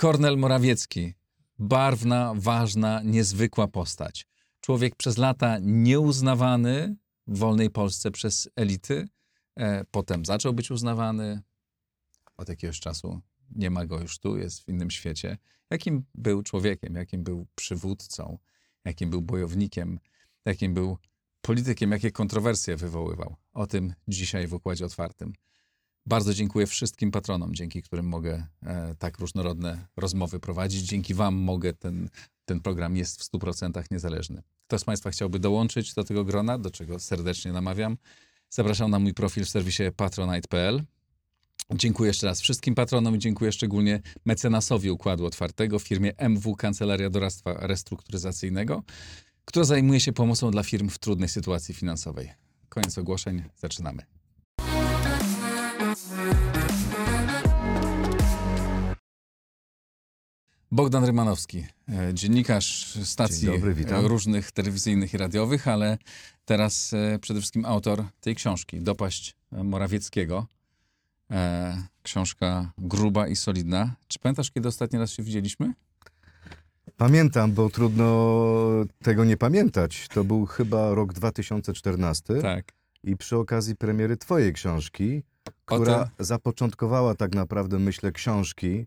Kornel Morawiecki. Barwna, ważna, niezwykła postać. Człowiek przez lata nieuznawany w wolnej Polsce przez elity. E, potem zaczął być uznawany. Od jakiegoś czasu nie ma go już tu, jest w innym świecie. Jakim był człowiekiem, jakim był przywódcą, jakim był bojownikiem, jakim był politykiem, jakie kontrowersje wywoływał. O tym dzisiaj w Układzie Otwartym. Bardzo dziękuję wszystkim patronom, dzięki którym mogę e, tak różnorodne rozmowy prowadzić. Dzięki Wam mogę ten, ten program jest w 100% niezależny. Kto z Państwa chciałby dołączyć do tego grona, do czego serdecznie namawiam, zapraszam na mój profil w serwisie patronite.pl. Dziękuję jeszcze raz wszystkim patronom i dziękuję szczególnie mecenasowi Układu Otwartego, firmie MW Kancelaria Doradztwa Restrukturyzacyjnego, która zajmuje się pomocą dla firm w trudnej sytuacji finansowej. Koniec ogłoszeń, zaczynamy. Bogdan Rymanowski, e, dziennikarz stacji dobry, różnych telewizyjnych i radiowych, ale teraz e, przede wszystkim autor tej książki, Dopaść e, Morawieckiego. Książka gruba i solidna. Czy pamiętasz, kiedy ostatni raz się widzieliśmy? Pamiętam, bo trudno tego nie pamiętać. To był chyba rok 2014 Tak. I przy okazji premiery twojej książki, która tym- zapoczątkowała tak naprawdę, myślę, książki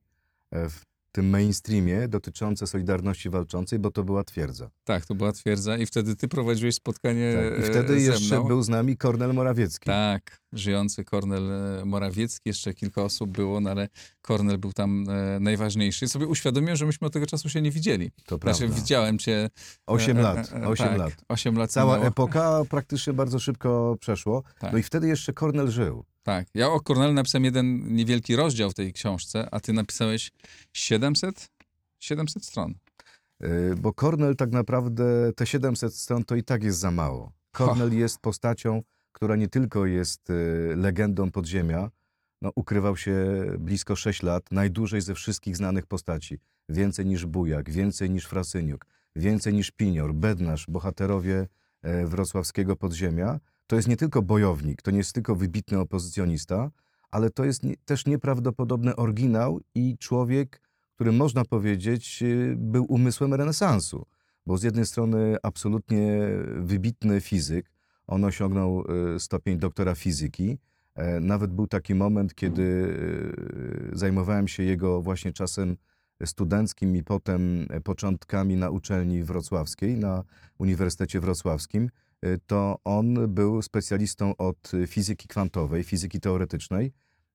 e, w tym mainstreamie dotyczące Solidarności Walczącej, bo to była twierdza. Tak, to była twierdza i wtedy ty prowadziłeś spotkanie Tak. I e, wtedy ze jeszcze mną. był z nami Kornel Morawiecki. Tak, żyjący Kornel e, Morawiecki, jeszcze kilka osób było, no ale Kornel był tam e, najważniejszy. I sobie uświadomiłem, że myśmy od tego czasu się nie widzieli. To Znaczy, prawda. widziałem cię... Osiem e, lat, osiem tak, lat. Osiem lat Cała minęło. epoka praktycznie bardzo szybko przeszło. Tak. No i wtedy jeszcze Kornel żył. Tak. Ja o Kornelu napisałem jeden niewielki rozdział w tej książce, a ty napisałeś 700? 700 stron. Bo Kornel tak naprawdę te 700 stron to i tak jest za mało. Kornel jest postacią, która nie tylko jest y, legendą podziemia, no, ukrywał się blisko 6 lat, najdłużej ze wszystkich znanych postaci. Więcej niż Bujak, więcej niż Frasyniuk, więcej niż Pinior, Bednarz, bohaterowie e, wrocławskiego podziemia. To jest nie tylko bojownik, to nie jest tylko wybitny opozycjonista, ale to jest też nieprawdopodobny oryginał i człowiek, który można powiedzieć y, był umysłem renesansu. Bo z jednej strony absolutnie wybitny fizyk, on osiągnął y, stopień doktora fizyki. E, Nawet był taki moment, kiedy y, zajmowałem się jego właśnie czasem studenckim i potem e, początkami na uczelni wrocławskiej, na Uniwersytecie Wrocławskim. Y, To on był specjalistą od fizyki kwantowej, fizyki teoretycznej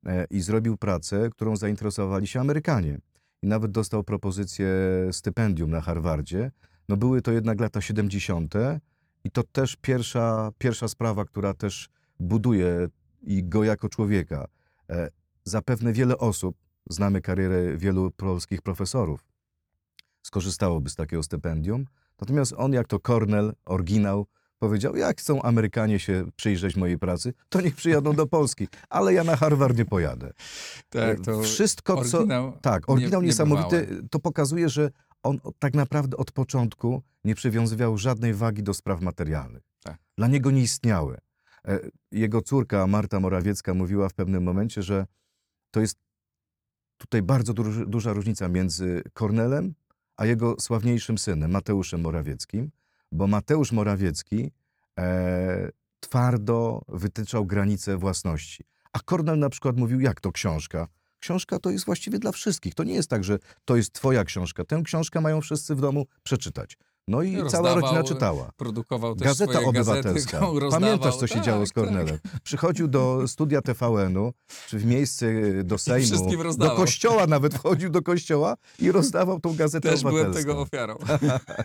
e, i zrobił pracę, którą zainteresowali się Amerykanie i nawet dostał propozycję stypendium na Harvardzie. No były to jednak lata 70. i to też pierwsza, pierwsza sprawa, która też buduje i go jako człowieka. E, Zapewne wiele osób, znamy karierę wielu polskich profesorów, skorzystałoby z takiego stypendium. Natomiast on, jak to Cornell, oryginał, powiedział, jak chcą Amerykanie się przyjrzeć mojej pracy, to niech przyjadą do Polski, ale ja na Harvard nie pojadę. Tak, to Wszystko, co, oryginał tak, oryginał nie- niesamowity. niebywałe. To pokazuje, że on tak naprawdę od początku nie przywiązywał żadnej wagi do spraw materialnych. Tak. Dla niego nie istniały. E, Jego córka Marta Morawiecka mówiła w pewnym momencie, że to jest tutaj bardzo duża różnica między Kornelem a jego sławniejszym synem, Mateuszem Morawieckim, bo Mateusz Morawiecki e, twardo wytyczał granice własności. A Kornel na przykład mówił, jak to książka? Książka to jest właściwie dla wszystkich. To nie jest tak, że to jest twoja książka. Tę książkę mają wszyscy w domu przeczytać. No i cała Rozdawał, rodzina czytała. Produkował też Gazeta Obywatelska. Gazety, rozdawał. Pamiętasz, co się Tak, działo z tak. Kornelem? Przychodził do studia TVN-u, czy w miejsce y, do Sejmu, do kościoła nawet wchodził do kościoła i rozdawał tą Gazetę Też byłem Obywatelską. tego ofiarą.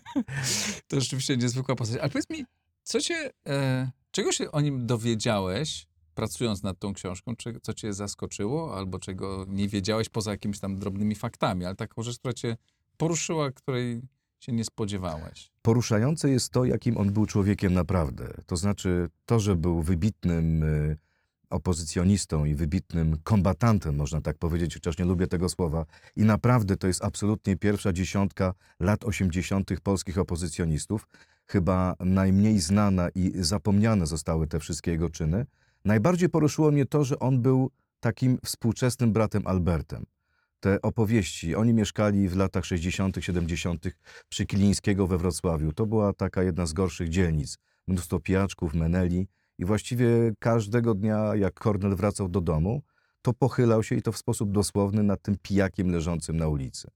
to rzeczywiście niezwykła postać. Ale powiedz mi, co cię, e, czego się o nim dowiedziałeś, pracując nad tą książką? Czy, co cię zaskoczyło, albo czego nie wiedziałeś poza jakimiś tam drobnymi faktami, ale taką rzecz, która cię poruszyła, której się nie spodziewałeś? Poruszające jest to, jakim on był człowiekiem naprawdę. To znaczy to, że był wybitnym y, opozycjonistą i wybitnym kombatantem, można tak powiedzieć, chociaż nie lubię tego słowa. I naprawdę to jest absolutnie pierwsza dziesiątka lat 80. polskich opozycjonistów. Chyba najmniej znana i zapomniane zostały te wszystkie jego czyny. Najbardziej poruszyło mnie to, że on był takim współczesnym bratem Albertem. te opowieści. Oni mieszkali w latach 60., 70. przy Kilińskiego we Wrocławiu. To była taka jedna z gorszych dzielnic. Mnóstwo pijaczków, meneli i właściwie każdego dnia, jak Kornel wracał do domu, to pochylał się i to w sposób dosłowny nad tym pijakiem leżącym na ulicy.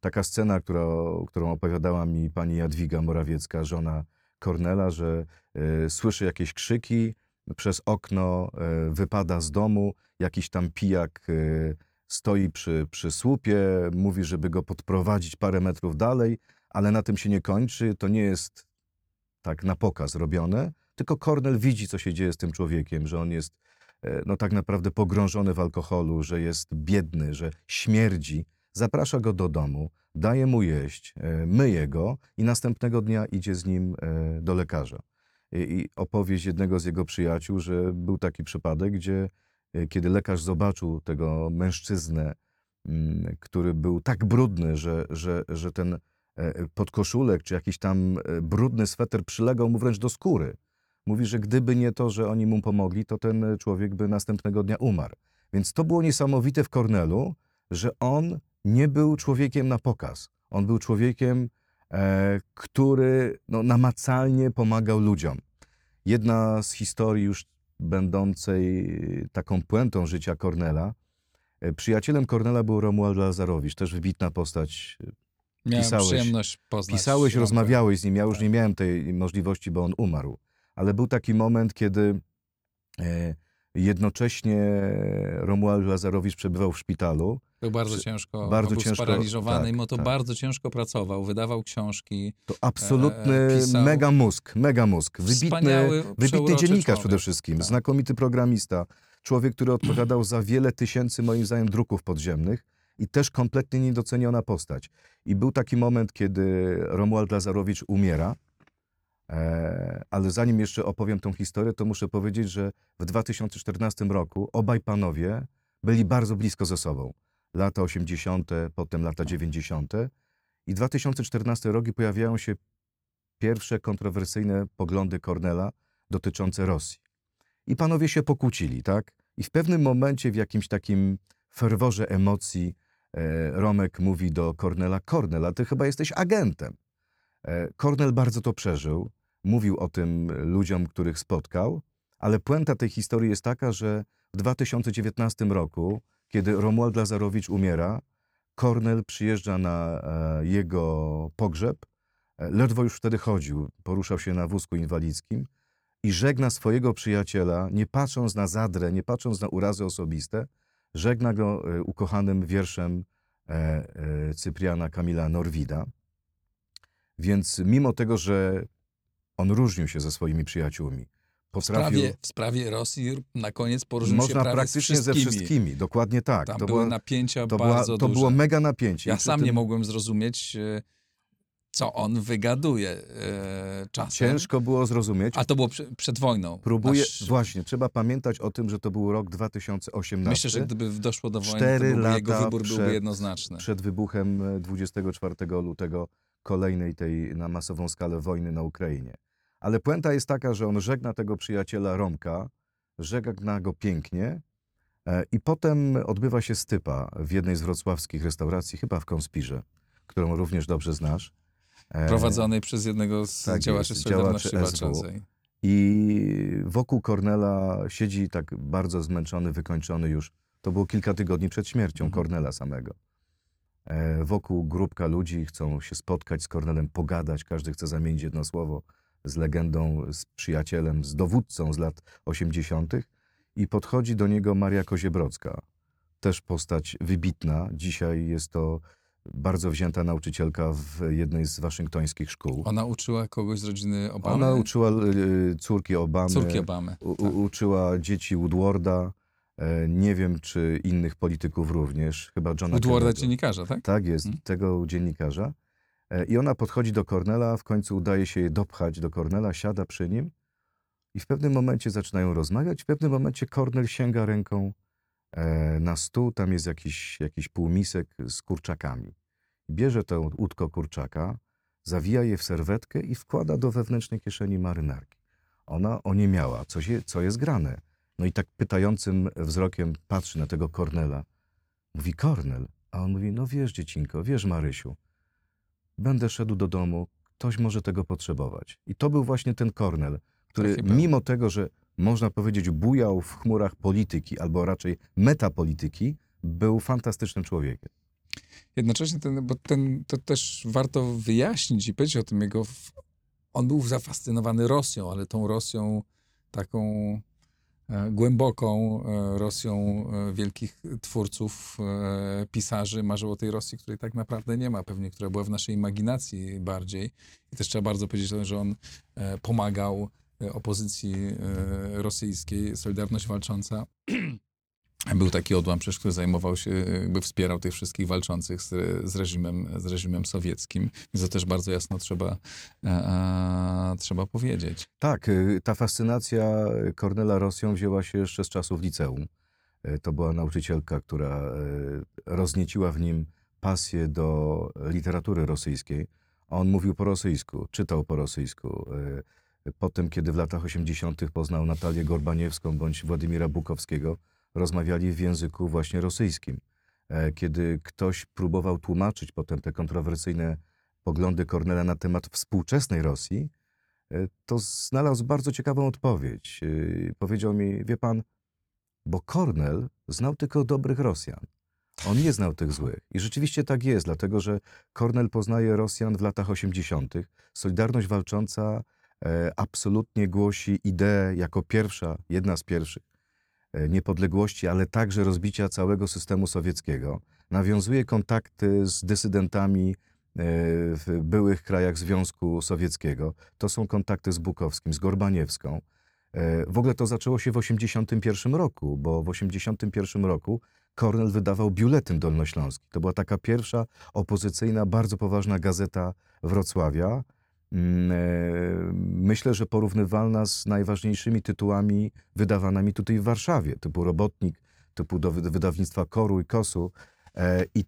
Taka scena, która, którą opowiadała mi pani Jadwiga Morawiecka, żona Kornela, że e, słyszy jakieś krzyki, przez okno e, wypada z domu, jakiś tam pijak e, stoi przy, przy słupie, mówi, żeby go podprowadzić parę metrów dalej, ale na tym się nie kończy. To nie jest tak na pokaz robione, tylko Kornel widzi, co się dzieje z tym człowiekiem, że on jest e, no tak naprawdę pogrążony w alkoholu, że jest biedny, że śmierdzi. Zaprasza go do domu, daje mu jeść, myje go i następnego dnia idzie z nim do lekarza. I, opowieść jednego z jego przyjaciół, że był taki przypadek, gdzie e, kiedy lekarz zobaczył tego mężczyznę, mm, który był tak brudny, że, że, że ten e, podkoszulek czy jakiś tam e, brudny sweter przylegał mu wręcz do skóry. Mówi, że gdyby nie to, że oni mu pomogli, to ten człowiek by następnego dnia umarł. Więc to było niesamowite w Kornelu, że on nie był człowiekiem na pokaz. On był człowiekiem, który no, namacalnie pomagał ludziom. Jedna z historii już będącej taką puentą życia Kornela, e, przyjacielem Kornela był Romuald Lazarowicz, też wybitna postać. Miałem Pisałeś- przyjemność poznać. Pisałeś, rozmawiałeś z nim, ja już Tak. nie miałem tej możliwości, bo on umarł. Ale był taki moment, kiedy e, jednocześnie Romuald Lazarowicz przebywał w szpitalu. Był bardzo ciężko, bardzo był ciężko, sparaliżowany, tak, mimo to tak. bardzo ciężko pracował, wydawał książki. To absolutny E, pisał- mega mózg, mega mózg. Wybitny, wybitny dziennikarz człowiek. przede wszystkim, Tak. znakomity programista. Człowiek, który odpowiadał za wiele tysięcy, moim zdaniem, druków podziemnych i też kompletnie niedoceniona postać. I był taki moment, kiedy Romuald Lazarowicz umiera, e, ale zanim jeszcze opowiem tą historię, to muszę powiedzieć, że w 2014 roku obaj panowie byli bardzo blisko ze sobą. Lata 80., potem lata 90. I 2014 rok i pojawiają się pierwsze kontrowersyjne poglądy Kornela dotyczące Rosji. I panowie się pokłócili, tak? I w pewnym momencie, w jakimś takim ferworze emocji, e, Romek mówi do Kornela: Kornel, ty chyba jesteś agentem. E, Kornel bardzo to przeżył, mówił o tym ludziom, których spotkał, ale puenta tej historii jest taka, że w 2019 roku, kiedy Romuald Lazarowicz umiera, Kornel przyjeżdża na e, jego pogrzeb. E, Ledwo już wtedy chodził, poruszał się na wózku inwalidzkim i żegna swojego przyjaciela, nie patrząc na zadrę, nie patrząc na urazy osobiste, żegna go e, ukochanym wierszem Cypriana Kamila Norwida. Więc mimo tego, że on różnił się ze swoimi przyjaciółmi, W potrafił... sprawie, w sprawie Rosji na koniec poruszył się prawie praktycznie ze wszystkimi. dokładnie tak. Tam to były była, napięcia to, była, bardzo to duże. było mega napięcie. Ja przy sam tym nie mogłem zrozumieć, e, co on wygaduje e, czasem. Ciężko było zrozumieć. A to było prze- przed wojną. Próbuję, Nasz- właśnie, trzeba pamiętać o tym, że to był rok 2018. Myślę, że gdyby doszło do wojny, to Cztery byłby, jego wybór przed- byłby jednoznaczny. przed wybuchem e, 24 lutego kolejnej tej na masową skalę wojny na Ukrainie. Ale puenta jest taka, że on żegna tego przyjaciela Romka, żegna go pięknie e, i potem odbywa się stypa w jednej z wrocławskich restauracji, chyba w Konspirze, którą również dobrze znasz. E, Prowadzonej przez jednego z tak działaczy Solidarności. Walczącej. I wokół Kornela siedzi tak bardzo zmęczony, wykończony już. To było kilka tygodni przed śmiercią Mhm. Kornela samego. E, wokół grupka ludzi chcą się spotkać z Kornelem, pogadać. Każdy chce zamienić jedno słowo z legendą, z przyjacielem, z dowódcą z lat 80. I podchodzi do niego Maria Koziebrocka. Też postać wybitna. Dzisiaj jest to bardzo wzięta nauczycielka w jednej z waszyngtońskich szkół. Ona uczyła kogoś z rodziny Obamy? Ona uczyła y, córki Obamy. Córki Obamy. Tak. uczyła dzieci Woodwarda, e, nie wiem czy innych polityków również, chyba Johna Woodwarda Kennedy'ego. dziennikarza, tak? Tak jest, Hmm. tego dziennikarza. E, I ona podchodzi do Kornela, w końcu udaje się jej dopchać do Kornela, siada przy nim i w pewnym momencie zaczynają rozmawiać. W pewnym momencie Kornel sięga ręką e, na stół, tam jest jakiś, jakiś półmisek z kurczakami. Bierze to łódko kurczaka, zawija je w serwetkę i wkłada do wewnętrznej kieszeni marynarki. Ona oniemiała, co, się, co jest grane. No i tak pytającym wzrokiem patrzy na tego Kornela. Mówi, Kornel, A on mówi, no wiesz dziecinko, wiesz Marysiu, będę szedł do domu, ktoś może tego potrzebować. I to był właśnie ten Kornel, który Taki był. mimo tego, że można powiedzieć bujał w chmurach polityki, albo raczej metapolityki, był fantastycznym człowiekiem. Jednocześnie ten, bo ten, to też warto wyjaśnić i powiedzieć o tym jego. On był zafascynowany Rosją, ale tą Rosją taką głęboką e, Rosją e, wielkich twórców, e, pisarzy. Marzył o tej Rosji, której tak naprawdę nie ma, pewnie, która była w naszej imaginacji bardziej. I też trzeba bardzo powiedzieć, że on e, pomagał e, opozycji e, rosyjskiej, Solidarność Walcząca. Był taki odłam, przecież, który zajmował się, jakby wspierał tych wszystkich walczących z, z, reżimem, z reżimem sowieckim. Więc to też bardzo jasno trzeba, e, e, trzeba powiedzieć. Tak, y, ta fascynacja Kornela Rosją wzięła się jeszcze z czasów liceum. Y, To była nauczycielka, która roznieciła w nim pasję do literatury rosyjskiej. On mówił po rosyjsku, czytał po rosyjsku. Potem, kiedy w latach 80. poznał Natalię Gorbaniewską bądź Władimira Bukowskiego, rozmawiali w języku właśnie rosyjskim. E, Kiedy ktoś próbował tłumaczyć potem te kontrowersyjne poglądy Kornela na temat współczesnej Rosji, e, to znalazł bardzo ciekawą odpowiedź. E, Powiedział mi, wie pan, bo Kornel znał tylko dobrych Rosjan. On nie znał tych złych. I rzeczywiście tak jest, dlatego że Kornel poznaje Rosjan w latach 80. Solidarność Walcząca absolutnie głosi ideę jako pierwsza, jedna z pierwszych niepodległości, ale także rozbicia całego systemu sowieckiego. Nawiązuje kontakty z dysydentami e, w byłych krajach Związku Sowieckiego. To są kontakty z Bukowskim, z Gorbaniewską. E, W ogóle to zaczęło się w 1981 roku, bo w 1981 roku Kornel wydawał Biuletyn Dolnośląski. To była taka pierwsza opozycyjna, bardzo poważna gazeta Wrocławia. Mm, e, Myślę, że porównywalna z najważniejszymi tytułami wydawanymi tutaj w Warszawie, typu Robotnik, typu do wy- wydawnictwa Koru i Kosu. E, I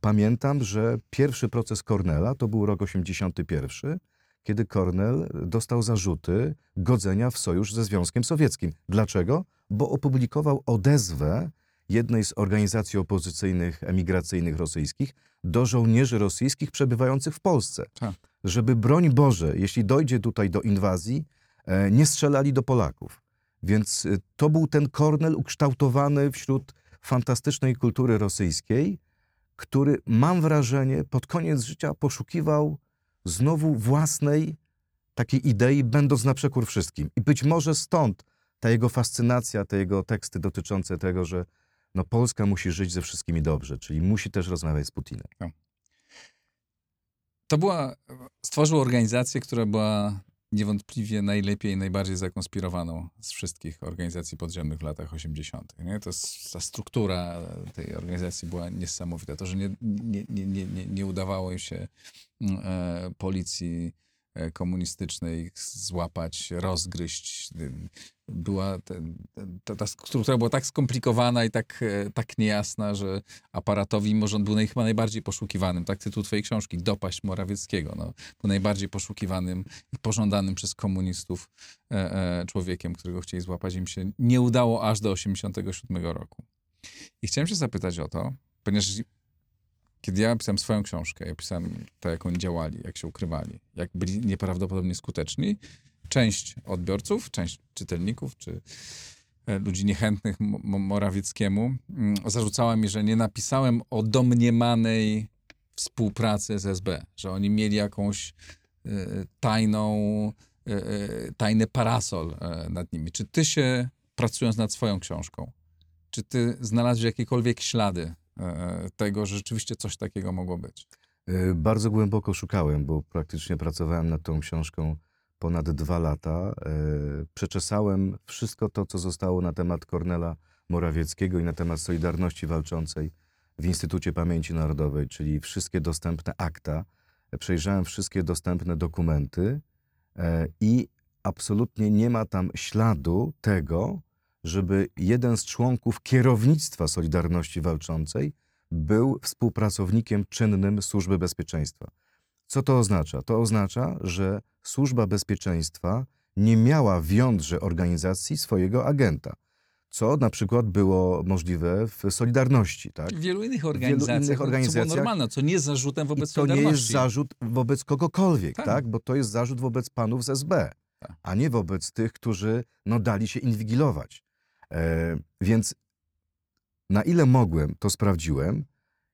pamiętam, że pierwszy proces Kornela to był rok 81, kiedy Kornel dostał zarzuty godzenia w sojusz ze Związkiem Sowieckim. Dlaczego? Bo opublikował odezwę jednej z organizacji opozycyjnych, emigracyjnych rosyjskich do żołnierzy rosyjskich przebywających w Polsce. Tak. Żeby broń Boże, jeśli dojdzie tutaj do inwazji, e, nie strzelali do Polaków. Więc e, to był ten Kornel ukształtowany wśród fantastycznej kultury rosyjskiej, który, mam wrażenie, pod koniec życia poszukiwał znowu własnej takiej idei, będąc na przekór wszystkim. I być może stąd ta jego fascynacja, te jego teksty dotyczące tego, że no Polska musi żyć ze wszystkimi dobrze, czyli musi też rozmawiać z Putinem. To była, stworzył organizację, która była niewątpliwie najlepiej, najbardziej zakonspirowaną z wszystkich organizacji podziemnych w latach 80. Nie? To ta struktura tej organizacji była niesamowita. To, że nie, nie, nie, nie, nie, udawało im się e, policji komunistycznej złapać, rozgryźć. Była ten, ta, ta struktura była tak skomplikowana i tak, e, tak niejasna, że aparatowi, może on był chyba najbardziej poszukiwanym, tak tytuł twojej książki, Dopaść Morawieckiego, no, był najbardziej poszukiwanym i pożądanym przez komunistów e, e, człowiekiem, którego chcieli złapać. Im się nie udało aż do 87 roku. I chciałem się zapytać o to, ponieważ kiedy ja pisałem swoją książkę, ja pisałem to, jak oni działali, jak się ukrywali, jak byli nieprawdopodobnie skuteczni, część odbiorców, część czytelników, czy e, ludzi niechętnych Mo- Mo- Morawieckiemu, mm, zarzucała mi, że nie napisałem o domniemanej współpracy z SB, że oni mieli jakąś e, tajną, e, e, tajny parasol nad nimi. Czy ty się, pracując nad swoją książką, czy ty znalazłeś jakiekolwiek ślady tego, że rzeczywiście coś takiego mogło być? Y, Bardzo głęboko szukałem, bo praktycznie pracowałem nad tą książką ponad dwa lata. Y, Przeczesałem wszystko to, co zostało na temat Kornela Morawieckiego i na temat Solidarności Walczącej w Instytucie Pamięci Narodowej, czyli wszystkie dostępne akta. Przejrzałem wszystkie dostępne dokumenty e, i absolutnie nie ma tam śladu tego, żeby jeden z członków kierownictwa Solidarności Walczącej był współpracownikiem czynnym Służby Bezpieczeństwa. Co to oznacza? To oznacza, że Służba Bezpieczeństwa nie miała w jądrze organizacji swojego agenta. co na przykład było możliwe w Solidarności. Tak? W wielu innych organizacjach, innych co było organizacjach. normalne, co nie jest zarzutem I wobec to nie jest Solidarności. zarzut wobec kogokolwiek, Tak. tak. Bo to jest zarzut wobec panów z SB, Tak. a nie wobec tych, którzy no, dali się inwigilować. E, więc na ile mogłem, to sprawdziłem.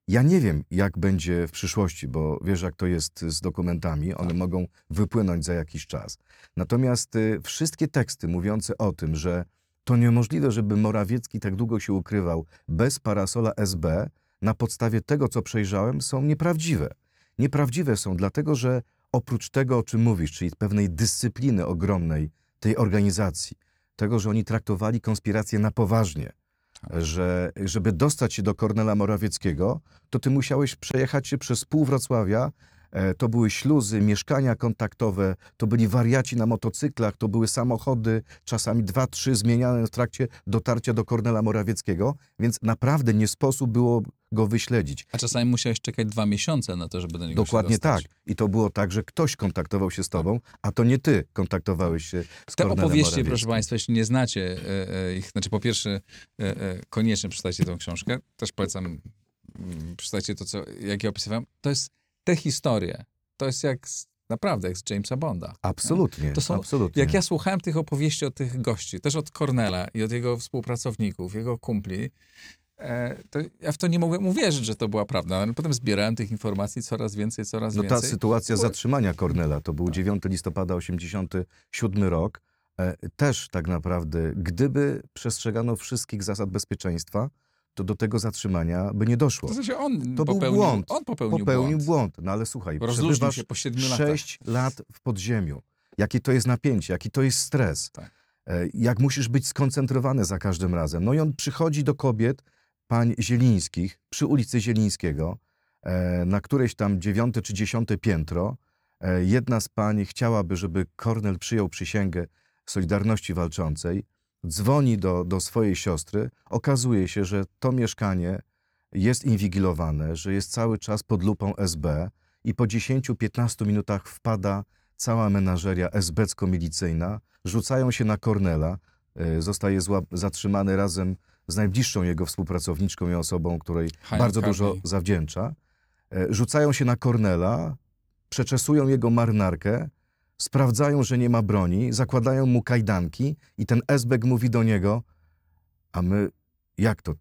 Ja nie wiem, jak będzie w przyszłości, bo wiesz, jak to jest z dokumentami, one Tak. mogą wypłynąć za jakiś czas. Natomiast y, wszystkie teksty mówiące o tym, że to niemożliwe, żeby Morawiecki tak długo się ukrywał bez parasola SB, na podstawie tego, co przejrzałem, są nieprawdziwe. Nieprawdziwe są dlatego, że oprócz tego, o czym mówisz, czyli pewnej dyscypliny ogromnej tej organizacji, tego, że oni traktowali konspirację na poważnie, że żeby dostać się do Kornela Morawieckiego, to ty musiałeś przejechać się przez pół Wrocławia. E, To były śluzy, mieszkania kontaktowe, to byli wariaci na motocyklach, to były samochody, czasami dwa, trzy zmieniane w trakcie dotarcia do Kornela Morawieckiego, więc naprawdę nie sposób było go wyśledzić. A czasami musiałeś czekać dwa miesiące na to, żeby do niego Dokładnie tak. I to było tak, że ktoś kontaktował się z tobą, a to nie ty kontaktowałeś się z Te Kornelem opowieści, proszę. Państwa, jeśli nie znacie e, e, ich, znaczy po pierwsze koniecznie przeczytajcie tę książkę, też polecam mm, przeczytajcie to, co, jak ja opisywałem. To jest te historie, to jest jak, z, naprawdę jak z Jamesa Bonda. Absolutnie, To są- absolutnie. Jak ja słuchałem tych opowieści od tych gości, też od Cornela i od jego współpracowników, jego kumpli, e, to ja w to nie mogłem uwierzyć, że to była prawda. Ale potem zbierałem tych informacji coraz więcej, coraz No ta więcej. sytuacja Były- zatrzymania Kornela, to był 9 listopada 87 rok, e, też tak naprawdę, gdyby przestrzegano wszystkich zasad bezpieczeństwa, to do tego zatrzymania by nie doszło. To znaczy on To był popełnił, błąd. On popełnił, Popełnił błąd. błąd. No ale słuchaj, Rozluźnił się po siedmiu latach. 6 lat w podziemiu. Jakie to jest napięcie, jaki to jest stres. Tak. E, Jak musisz być skoncentrowany za każdym razem. No i on przychodzi do kobiet, pań Zielińskich, przy ulicy Zielińskiego, e, na któreś tam dziewiąte czy dziesiąte piętro. E, Jedna z pań chciałaby, żeby Kornel przyjął przysięgę Solidarności Walczącej. Dzwoni do, do swojej siostry. Okazuje się, że to mieszkanie jest inwigilowane, że jest cały czas pod lupą SB i po 10-15 minutach wpada cała menażeria esbecko-milicyjna, rzucają się na Kornela, e, zostaje zatrzymany razem z najbliższą jego współpracowniczką i osobą, której bardzo dużo zawdzięcza. E, Rzucają się na Kornela, przeczesują jego marynarkę, sprawdzają, że nie ma broni, zakładają mu kajdanki i ten esbek mówi do niego, a my, jak to,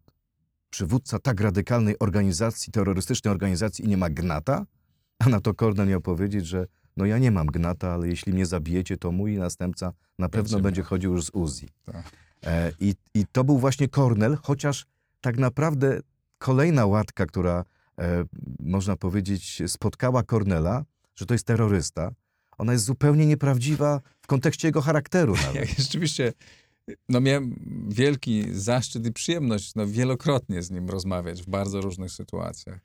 przywódca tak radykalnej organizacji, terrorystycznej organizacji i nie ma gnata? A na to Kornel miał powiedzieć, że no ja nie mam gnata, ale jeśli mnie zabijecie, to mój następca na pewno Będzie będzie chodził już z Uzi. Tak. E, i, I to był właśnie Kornel, chociaż tak naprawdę kolejna łatka, która e, można powiedzieć spotkała Kornela, że to jest terrorysta, ona jest zupełnie nieprawdziwa w kontekście jego charakteru nawet. rzeczywiście no miałem wielki zaszczyt i przyjemność no, wielokrotnie z nim rozmawiać w bardzo różnych sytuacjach.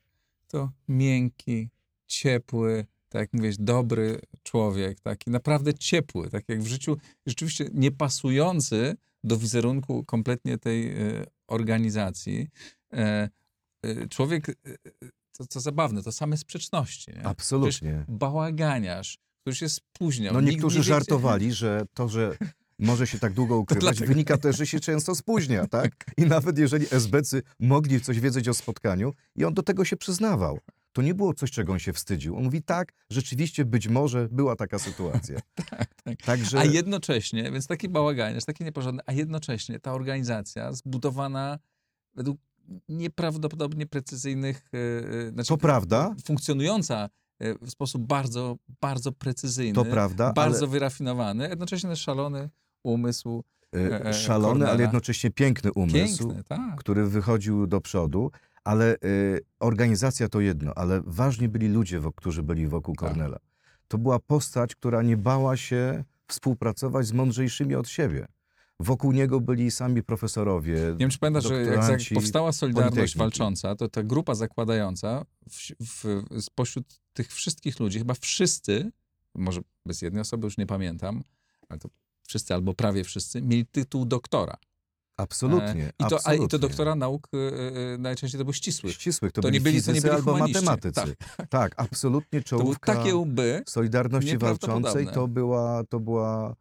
To miękki, ciepły, tak jak mówisz, dobry człowiek, taki naprawdę ciepły, tak jak w życiu rzeczywiście niepasujący do wizerunku kompletnie tej e, organizacji. E, e, człowiek, e, to, to zabawne, to same sprzeczności. Nie? Absolutnie. Bałaganiarz, który się spóźniał. No Nikt niektórzy nie żartowali, że to, że może się tak długo ukrywać, wynika też, że się często spóźnia, tak? I nawet jeżeli SBcy mogli coś wiedzieć o spotkaniu i on do tego się przyznawał. To nie było coś, czego on się wstydził. On mówi tak, rzeczywiście być może była taka sytuacja. tak. Także A jednocześnie, więc taki bałaganiarz, taki nieporządny, a jednocześnie ta organizacja zbudowana według nieprawdopodobnie precyzyjnych, e, znaczy to prawda, funkcjonująca w sposób bardzo, bardzo precyzyjny, to prawda, bardzo wyrafinowany, jednocześnie szalony umysł, ale e, e, szalony, ale jednocześnie piękny umysł, piękny, tak. który wychodził do przodu, ale organizacja to jedno, ale ważni byli ludzie, którzy byli wokół Tak. Kornela. To była postać, która nie bała się współpracować z mądrzejszymi od siebie. Wokół niego byli sami profesorowie. Nie wiem, czy pamiętasz, że jak, powstała Solidarność Politechniki. Walcząca, to ta grupa zakładająca w, w, spośród tych wszystkich ludzi, chyba wszyscy, może bez jednej osoby już nie pamiętam, ale to wszyscy albo prawie wszyscy, mieli tytuł doktora. Absolutnie. E, I to, a, I to absolutnie. doktora nauk e, e, najczęściej to był ścisły. Ścisłych, to, To byli nie byli- to nie byli albo humaniści. matematycy. Tak, absolutnie To były czołówka takie łby, Solidarności. Walczącej to była, to była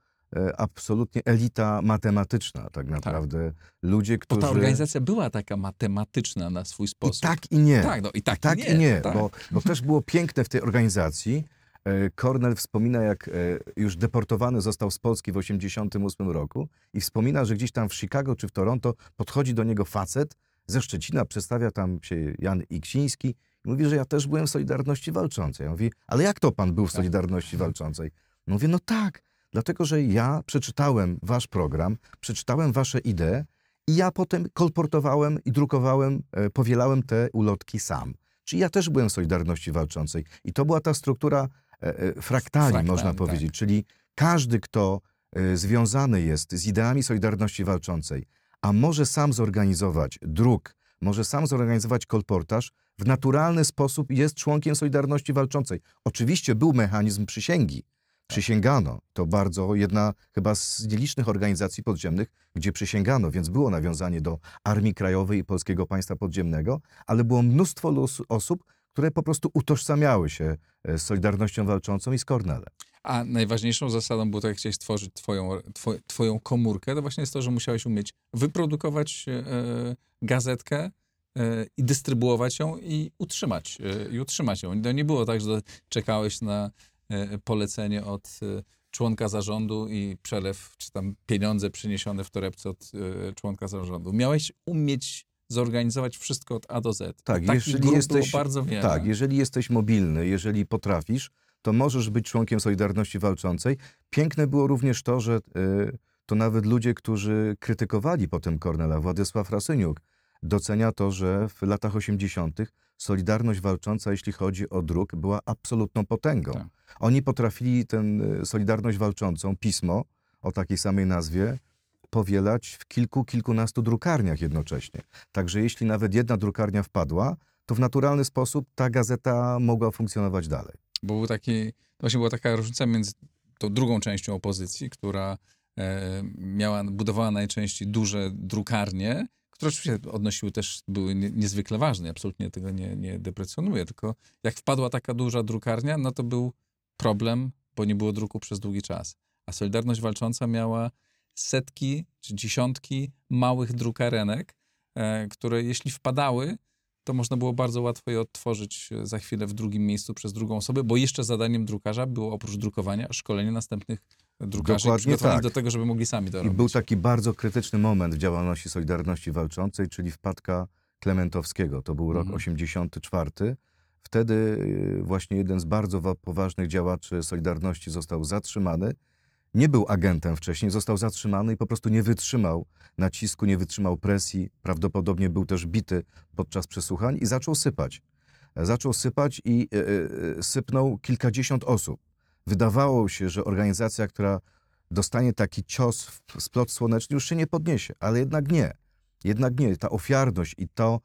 absolutnie elita matematyczna, tak naprawdę. Ludzie, Bo którzy... ta organizacja była taka matematyczna na swój I sposób. tak i nie. tak, no, i tak, tak i i nie. nie, tak. bo, bo też było piękne w tej organizacji. E, Kornel wspomina, jak e, już deportowany został z Polski w 1988 roku i wspomina, że gdzieś tam w Chicago czy w Toronto podchodzi do niego facet ze Szczecina, przedstawia tam się Jan Iksiński i mówi, że ja też byłem w Solidarności Walczącej. Ja mówię, ale jak to pan był w Tak. Solidarności Walczącej? Mówię, no tak, dlatego, że ja przeczytałem wasz program, przeczytałem wasze idee i ja potem kolportowałem i drukowałem, e, powielałem te ulotki sam. Czyli ja też byłem w Solidarności Walczącej. I to była ta struktura e, e, fraktali, można tak. powiedzieć. Czyli każdy, kto związany jest z ideami Solidarności Walczącej, a może sam zorganizować druk, może sam zorganizować kolportaż, w naturalny sposób jest członkiem Solidarności Walczącej. Oczywiście był mechanizm przysięgi. Przysięgano. To bardzo jedna chyba z nielicznych organizacji podziemnych, gdzie przysięgano, więc było nawiązanie do Armii Krajowej i Polskiego Państwa Podziemnego, ale było mnóstwo osób, które po prostu utożsamiały się e, z Solidarnością Walczącą i z Kornelem. A najważniejszą zasadą było to, jak chciałeś stworzyć twoją, two, twoją komórkę, to właśnie jest to, że musiałeś umieć wyprodukować e, gazetkę e, i dystrybuować ją i utrzymać, i utrzymać ją. To nie było tak, że czekałeś na polecenie od e, członka zarządu i przelew, czy tam pieniądze przyniesione w torebce od e, członka zarządu. Miałeś umieć zorganizować wszystko od A do Z. Tak, Takich jeżeli jesteś- bardzo wiele. Tak, jeżeli jesteś mobilny, jeżeli potrafisz, to możesz być członkiem Solidarności Walczącej. Piękne było również to, że y, to nawet ludzie, którzy krytykowali potem Kornela, Władysław Rasyniuk, docenia to, że w latach 80. Solidarność Walcząca, jeśli chodzi o druk, była absolutną potęgą. Tak. Oni potrafili tę Solidarność Walczącą, pismo o takiej samej nazwie, powielać w kilku, kilkunastu drukarniach jednocześnie. Także jeśli nawet jedna drukarnia wpadła, to w naturalny sposób ta gazeta mogła funkcjonować dalej. Bo był taki, właśnie była taka różnica między tą drugą częścią opozycji, która e, miała, budowała najczęściej duże drukarnie, które oczywiście odnosiły też, były nie, niezwykle ważne, absolutnie tego nie, nie deprecjonuję, tylko jak wpadła taka duża drukarnia, no to był problem, bo nie było druku przez długi czas. A Solidarność Walcząca miała setki czy dziesiątki małych drukarenek, e, które jeśli wpadały, to można było bardzo łatwo je odtworzyć e, za chwilę w drugim miejscu przez drugą osobę, bo jeszcze zadaniem drukarza było oprócz drukowania szkolenie następnych drukarzy Dokładnie przygotowanych tak. do tego, żeby mogli sami to I robić. był taki bardzo krytyczny moment w działalności Solidarności Walczącej, czyli wpadka Klementowskiego. To był rok Mhm. 84. Wtedy y, właśnie jeden z bardzo wa- poważnych działaczy Solidarności został zatrzymany. Nie był agentem wcześniej, został zatrzymany i po prostu nie wytrzymał nacisku, nie wytrzymał presji. Prawdopodobnie był też bity podczas przesłuchań i zaczął sypać. Zaczął sypać i y, y, sypnął kilkadziesiąt osób. Wydawało się, że organizacja, która dostanie taki cios w splot słoneczny, już się nie podniesie, ale jednak nie. Jednak nie. Ta ofiarność i to,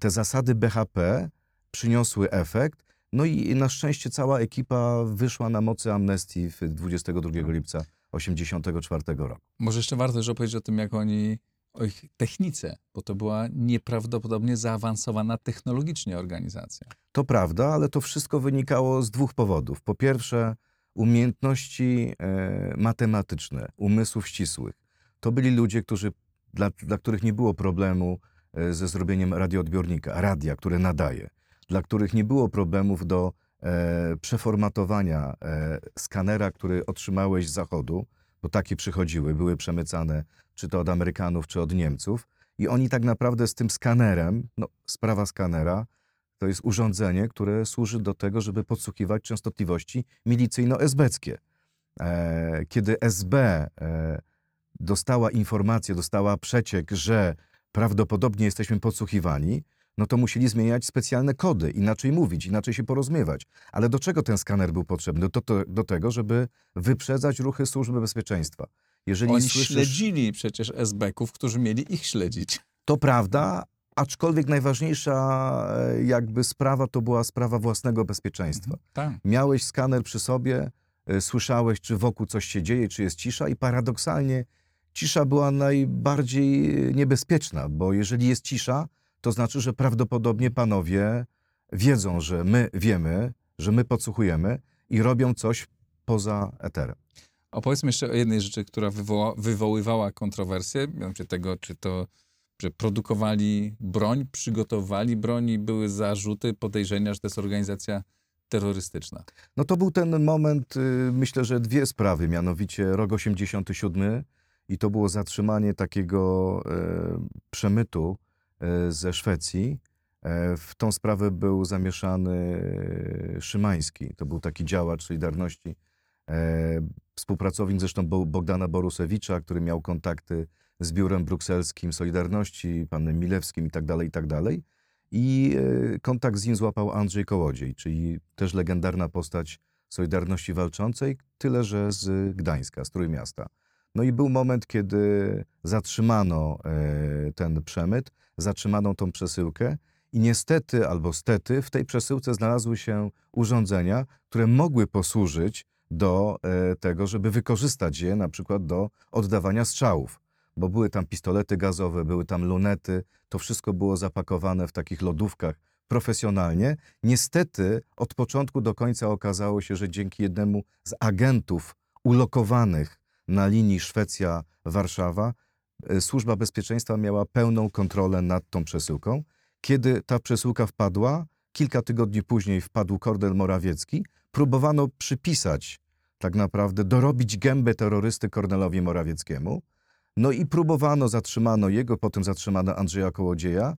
te zasady BHP przyniosły efekt. No i na szczęście cała ekipa wyszła na mocy amnestii w 22 lipca 84 roku. Może jeszcze warto też opowiedzieć o tym, jak oni, o ich technice, bo to była nieprawdopodobnie zaawansowana technologicznie organizacja. To prawda, ale to wszystko wynikało z dwóch powodów. Po pierwsze, umiejętności e, matematyczne, umysłów ścisłych. To byli ludzie, którzy, dla, dla których nie było problemu e, ze zrobieniem radioodbiornika, radia, które nadaje, dla których nie było problemów do e, przeformatowania e, skanera, który otrzymałeś z zachodu, bo takie przychodziły, były przemycane czy to od Amerykanów, czy od Niemców. I oni tak naprawdę z tym skanerem, no, sprawa skanera, to jest urządzenie, które służy do tego, żeby podsłuchiwać częstotliwości milicyjno-esbeckie. E, kiedy SB e, dostała informację, dostała przeciek, że prawdopodobnie jesteśmy podsłuchiwani, no to musieli zmieniać specjalne kody, inaczej mówić, inaczej się porozumiewać. Ale do czego ten skaner był potrzebny? Do, to, do tego, żeby wyprzedzać ruchy służby bezpieczeństwa. Jeżeli Oni słyszysz, śledzili przecież SB-ków, którzy mieli ich śledzić. to prawda, aczkolwiek najważniejsza e, jakby sprawa to była sprawa własnego bezpieczeństwa. Tak. Miałeś skaner przy sobie, y, słyszałeś, czy wokół coś się dzieje, czy jest cisza, i paradoksalnie cisza była najbardziej niebezpieczna, bo jeżeli jest cisza, to znaczy, że prawdopodobnie panowie wiedzą, że my wiemy, że my podsłuchujemy i robią coś poza eterem. Opowiedzmy jeszcze o jednej rzeczy, która wywoła, wywoływała kontrowersje, mianowicie tego, czy to że produkowali broń, przygotowali broń i były zarzuty, podejrzenia, że to jest organizacja terrorystyczna. No to był ten moment, y, myślę, że dwie sprawy, mianowicie rok 87 i to było zatrzymanie takiego e, przemytu e, ze Szwecji. E, w tą sprawę był zamieszany Szymański, to był taki działacz Solidarności, e, współpracownik zresztą Bo- Bogdana Borusewicza, który miał kontakty z biurem brukselskim Solidarności, panem Milewskim i tak dalej, i tak e, kontakt z nim złapał Andrzej Kołodziej, czyli też legendarna postać Solidarności Walczącej, tyle że z Gdańska, z Trójmiasta. No i był moment, kiedy zatrzymano e, ten przemyt, zatrzymano tą przesyłkę i niestety albo stety w tej przesyłce znalazły się urządzenia, które mogły posłużyć do e, tego, żeby wykorzystać je na przykład do oddawania strzałów bo były tam pistolety gazowe, były tam lunety, to wszystko było zapakowane w takich lodówkach profesjonalnie. Niestety od początku do końca okazało się, że dzięki jednemu z agentów ulokowanych na linii Szwecja-Warszawa, e, Służba Bezpieczeństwa miała pełną kontrolę nad tą przesyłką. Kiedy ta przesyłka wpadła, kilka tygodni później wpadł Kordel Morawiecki, próbowano przypisać, tak naprawdę dorobić gębę terrorysty Kornelowi Morawieckiemu. No i próbowano, zatrzymano jego, potem zatrzymano Andrzeja Kołodzieja.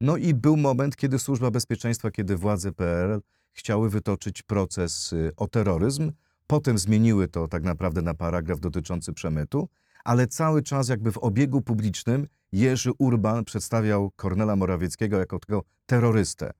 No i był moment, kiedy Służba Bezpieczeństwa, kiedy władze PRL chciały wytoczyć proces y, o terroryzm. Potem zmieniły to tak naprawdę na paragraf dotyczący przemytu, ale cały czas jakby w obiegu publicznym Jerzy Urban przedstawiał Kornela Morawieckiego jako tego terrorystę.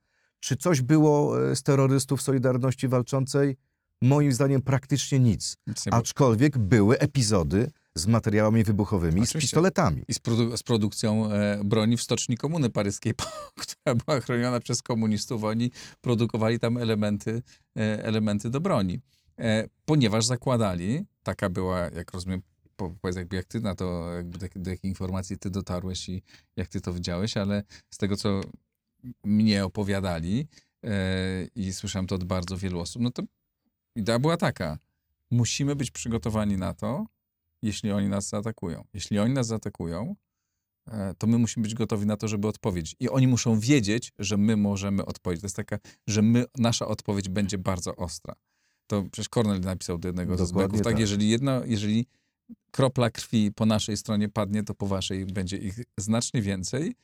Czy coś było e, z terrorystów Solidarności Walczącej? Moim zdaniem praktycznie nic. Aczkolwiek były epizody z materiałami wybuchowymi i z Oczywiście. pistoletami. I z, produ- z produkcją e, broni w Stoczni Komuny Paryskiej, która była chroniona przez komunistów. Oni produkowali tam elementy, e, elementy do broni. E, ponieważ zakładali, taka była, jak rozumiem, po- powiedz jakby jak ty na to, jakby do, do jakiej informacji ty dotarłeś i jak ty to widziałeś, ale z tego, co mnie opowiadali e, i słyszałem to od bardzo wielu osób, no to idea była taka. Musimy być przygotowani na to, jeśli oni nas zaatakują. Jeśli oni nas zaatakują, e, to my musimy być gotowi na to, żeby odpowiedzieć. I oni muszą wiedzieć, że my możemy odpowiedzieć. To jest taka, że my, nasza odpowiedź będzie bardzo ostra. To przecież Kornel napisał do jednego z Dokładnie zbeków, tak, tak. jeżeli jedno, jeżeli kropla krwi po naszej stronie padnie, to po waszej będzie ich znacznie więcej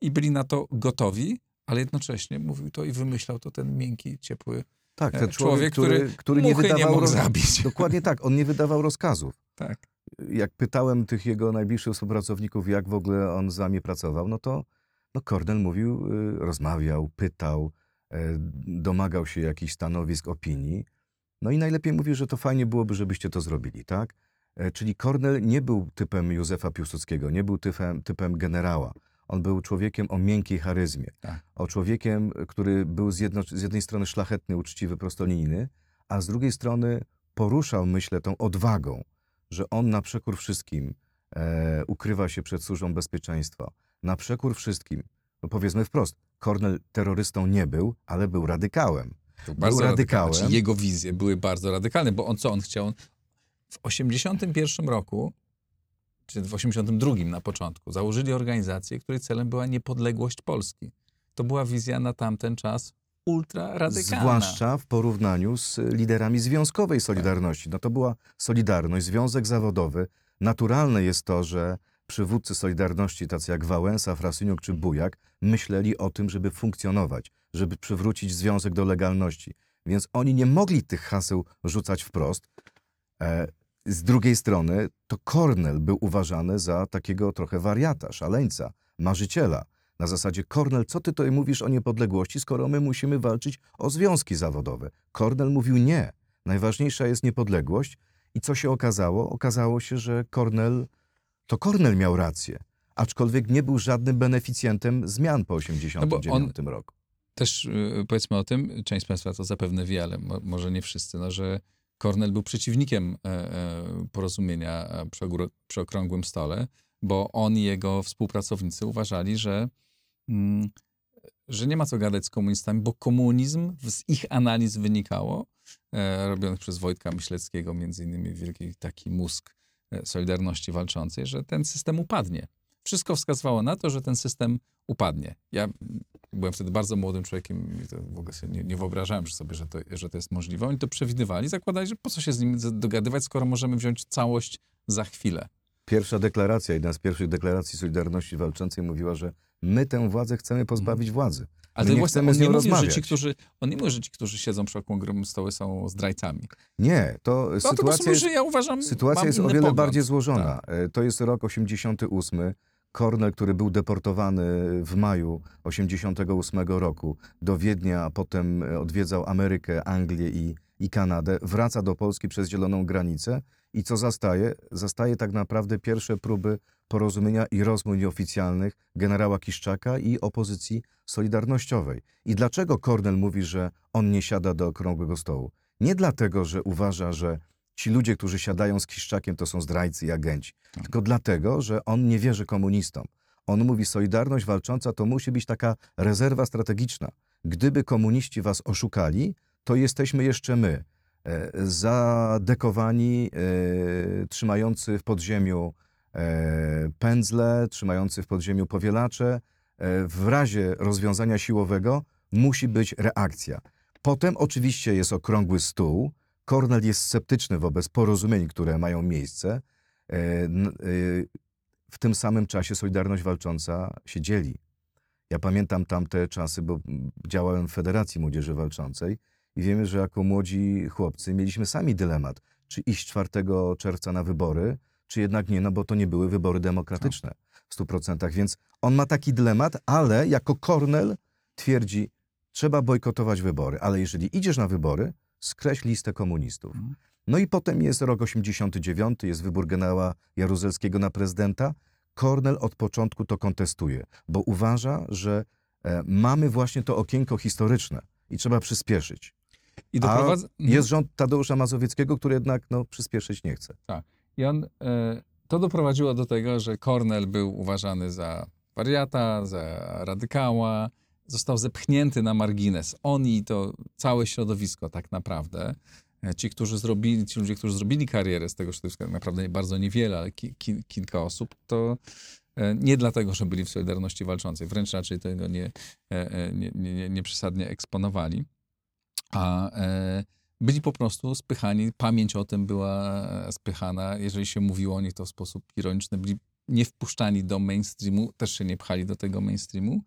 i byli na to gotowi, ale jednocześnie mówił to i wymyślał to ten miękki, ciepły Tak, e, ten człowiek, który, który nie muchy nie wydawał mógł roz... zabić. Dokładnie tak, on nie wydawał rozkazów. Tak. Jak pytałem tych jego najbliższych współpracowników, jak w ogóle on z nami pracował, no to no Kornel mówił, y, rozmawiał, pytał, e, domagał się jakichś stanowisk, opinii. No i najlepiej mówi, że to fajnie byłoby, żebyście to zrobili, tak? E, Czyli Kornel nie był typem Józefa Piłsudskiego, nie był typem, typem generała. On był człowiekiem o miękkiej charyzmie. Tak. O człowiekiem, który był z, jedno, z jednej strony szlachetny, uczciwy, prostolinijny, a z drugiej strony poruszał, myślę, tą odwagą, że on na przekór wszystkim e, ukrywa się przed służbą bezpieczeństwa. Na przekór wszystkim. No powiedzmy wprost, Kornel terrorystą nie był, ale był radykałem. Był bardzo radykałem. Znaczy jego wizje były bardzo radykalne, bo on co on chciał? W 81 roku, czy w 82 na początku, założyli organizację, której celem była niepodległość Polski. To była wizja na tamten czas ultra radykalna. Zwłaszcza w porównaniu z liderami Związkowej Solidarności. No to była Solidarność, Związek Zawodowy. Naturalne jest to, że przywódcy Solidarności, tacy jak Wałęsa, Frasyniuk czy Bujak, myśleli o tym, żeby funkcjonować, żeby przywrócić związek do legalności. Więc oni nie mogli tych haseł rzucać wprost. E, z drugiej strony to Kornel był uważany za takiego trochę wariata, szaleńca, marzyciela. Na zasadzie, Kornel, co ty tutaj mówisz o niepodległości, skoro my musimy walczyć o związki zawodowe? Kornel mówił nie. Najważniejsza jest niepodległość. I co się okazało? Okazało się, że Kornel, to Kornel miał rację. Aczkolwiek nie był żadnym beneficjentem zmian po 1989 roku. Też y, powiedzmy o tym, część z Państwa to zapewne wie, ale mo, może nie wszyscy, no, że Kornel był przeciwnikiem e, e, porozumienia e, przy, przy okrągłym stole, bo on i jego współpracownicy uważali, że, że nie ma co gadać z komunistami, bo komunizm z ich analiz wynikało, e, robionych przez Wojtka Myśleckiego, między innymi wielki taki mózg e, Solidarności Walczącej, że ten system upadnie. Wszystko wskazywało na to, że ten system upadnie. Ja mm, byłem wtedy bardzo młodym człowiekiem i to w ogóle sobie nie, nie wyobrażałem sobie, że to, że to jest możliwe. Oni to przewidywali, zakładali, że po co się z nim dogadywać, skoro możemy wziąć całość za chwilę. Pierwsza deklaracja, jedna z pierwszych deklaracji Solidarności Walczącej mówiła, że my tę władzę chcemy pozbawić władzy. Ale My to nie właśnie chcemy on z nie nią że rozmawiać. ci, którzy, on nie że ci, którzy siedzą przy okrągłym stoły są zdrajcami. Nie, to No to sytuacja mówi, jest, że ja uważam, sytuacja jest o wiele pogląd. bardziej złożona. Tak. E, To jest rok 88. Kornel, który był deportowany w maju 88 roku do Wiednia, a potem odwiedzał Amerykę, Anglię i, i Kanadę, wraca do Polski przez zieloną granicę i co zastaje? Zastaje tak naprawdę pierwsze próby porozumienia i rozmów nieoficjalnych generała Kiszczaka i opozycji solidarnościowej. I dlaczego Kornel mówi, że on nie siada do okrągłego stołu? Nie dlatego, że uważa, że ci ludzie, którzy siadają z Kiszczakiem, to są zdrajcy i agenci, tylko dlatego, że on nie wierzy komunistom. On mówi, solidarność walcząca to musi być taka rezerwa strategiczna. Gdyby komuniści was oszukali, to jesteśmy jeszcze my, zadekowani, e, trzymający w podziemiu e, pędzle, trzymający w podziemiu powielacze. E, w razie rozwiązania siłowego musi być reakcja. Potem oczywiście jest okrągły stół. Kornel jest sceptyczny wobec porozumień, które mają miejsce. E, e, W tym samym czasie Solidarność Walcząca się dzieli. Ja pamiętam tamte czasy, bo działałem w Federacji Młodzieży Walczącej i wiemy, że jako młodzi chłopcy mieliśmy sami dylemat, czy iść 4 czerwca na wybory, czy jednak nie, no bo to nie były wybory demokratyczne w 100%. Więc on ma taki dylemat, ale jako Kornel twierdzi, trzeba bojkotować wybory, ale jeżeli idziesz na wybory, skreśl listę komunistów. Mhm. No i potem jest rok 89, jest wybór generała Jaruzelskiego na prezydenta. Kornel od początku to kontestuje, bo uważa, że e, mamy właśnie to okienko historyczne i trzeba przyspieszyć. I A doprowadza... Jest rząd Tadeusza Mazowieckiego, który jednak no, przyspieszyć nie chce. I on, e, to doprowadziło do tego, że Kornel był uważany za wariata, za radykała, został zepchnięty na margines. On i to całe środowisko tak naprawdę. E, Ci, którzy zrobili, ci ludzie, którzy zrobili karierę z tego środowiska, tak naprawdę bardzo niewiele, ale ki, ki, kilka osób, to e, nie dlatego, że byli w Solidarności Walczącej, wręcz raczej tego nie, nie, nie, nie, nie przesadnie eksponowali, a e, byli po prostu spychani, pamięć o tym była e, spychana, jeżeli się mówiło o nich to w sposób ironiczny, byli nie wpuszczani do mainstreamu, też się nie pchali do tego mainstreamu.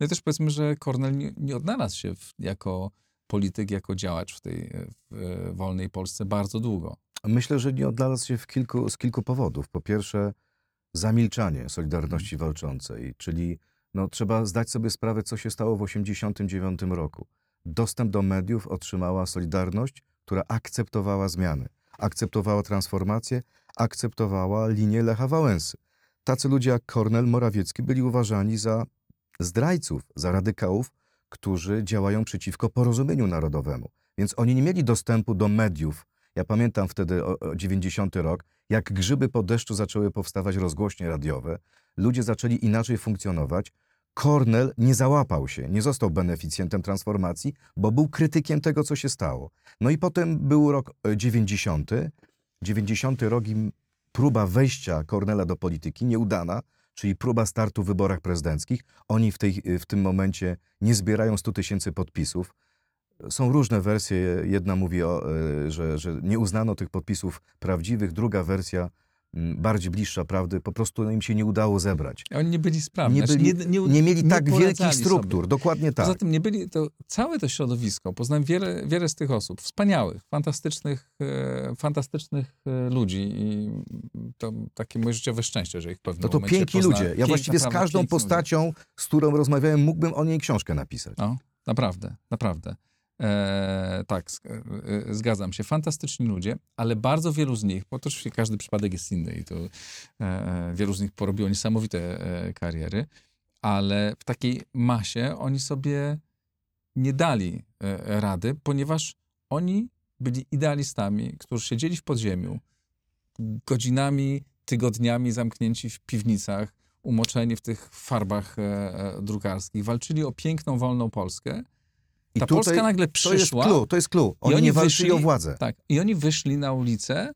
No i też powiedzmy, że Kornel nie, nie odnalazł się w, jako polityk, jako działacz w tej w, e, wolnej Polsce bardzo długo. Myślę, że nie odnalazł się kilku, z kilku powodów. Po pierwsze, zamilczanie Solidarności Walczącej, czyli no, trzeba zdać sobie sprawę, co się stało w 1989 roku. Dostęp do mediów otrzymała Solidarność, która akceptowała zmiany, akceptowała transformację, akceptowała linię Lecha Wałęsy. Tacy ludzie jak Kornel Morawiecki byli uważani za zdrajców, za radykałów, którzy działają przeciwko porozumieniu narodowemu. Więc oni nie mieli dostępu do mediów. Ja pamiętam wtedy o, o 90 rok, jak grzyby po deszczu zaczęły powstawać rozgłośnie radiowe. Ludzie zaczęli inaczej funkcjonować. Kornel nie załapał się, nie został beneficjentem transformacji, bo był krytykiem tego, co się stało. No i potem był rok e, 90. 90 rok próba wejścia Kornela do polityki nieudana, czyli próba startu w wyborach prezydenckich. Oni w, tej, w tym momencie nie zbierają 100 tysięcy podpisów. Są różne wersje. Jedna mówi, o, e, że, że nie uznano tych podpisów prawdziwych, druga wersja bardziej bliższa prawdy, po prostu im się nie udało zebrać. Oni nie byli sprawni. Nie, Znaczy, byli, nie, mieli tak wielkich struktur, sobie. dokładnie tak. Poza tym nie byli, to całe to środowisko, poznałem wiele, wiele z tych osób, wspaniałych, fantastycznych, e, fantastycznych e, ludzi i to takie moje życiowe szczęście, że ich w pewnym No to momencie piękni ludzie. Ja właściwie z każdą postacią, z którą rozmawiałem, mógłbym o niej książkę napisać. No, naprawdę, naprawdę. E, tak, e, e, zgadzam się. Fantastyczni ludzie, ale bardzo wielu z nich, bo to oczywiście każdy przypadek jest inny i to e, wielu z nich porobiło niesamowite e, kariery, ale w takiej masie oni sobie nie dali e, rady, ponieważ oni byli idealistami, którzy siedzieli w podziemiu godzinami, tygodniami zamknięci w piwnicach, umoczeni w tych farbach e, e, drukarskich, walczyli o piękną, wolną Polskę. I Ta tutaj Polska nagle to jest przyszła. clue, to jest clue. Oni, oni nie walczyli wyszli- o władzę. Tak. I oni wyszli na ulicę,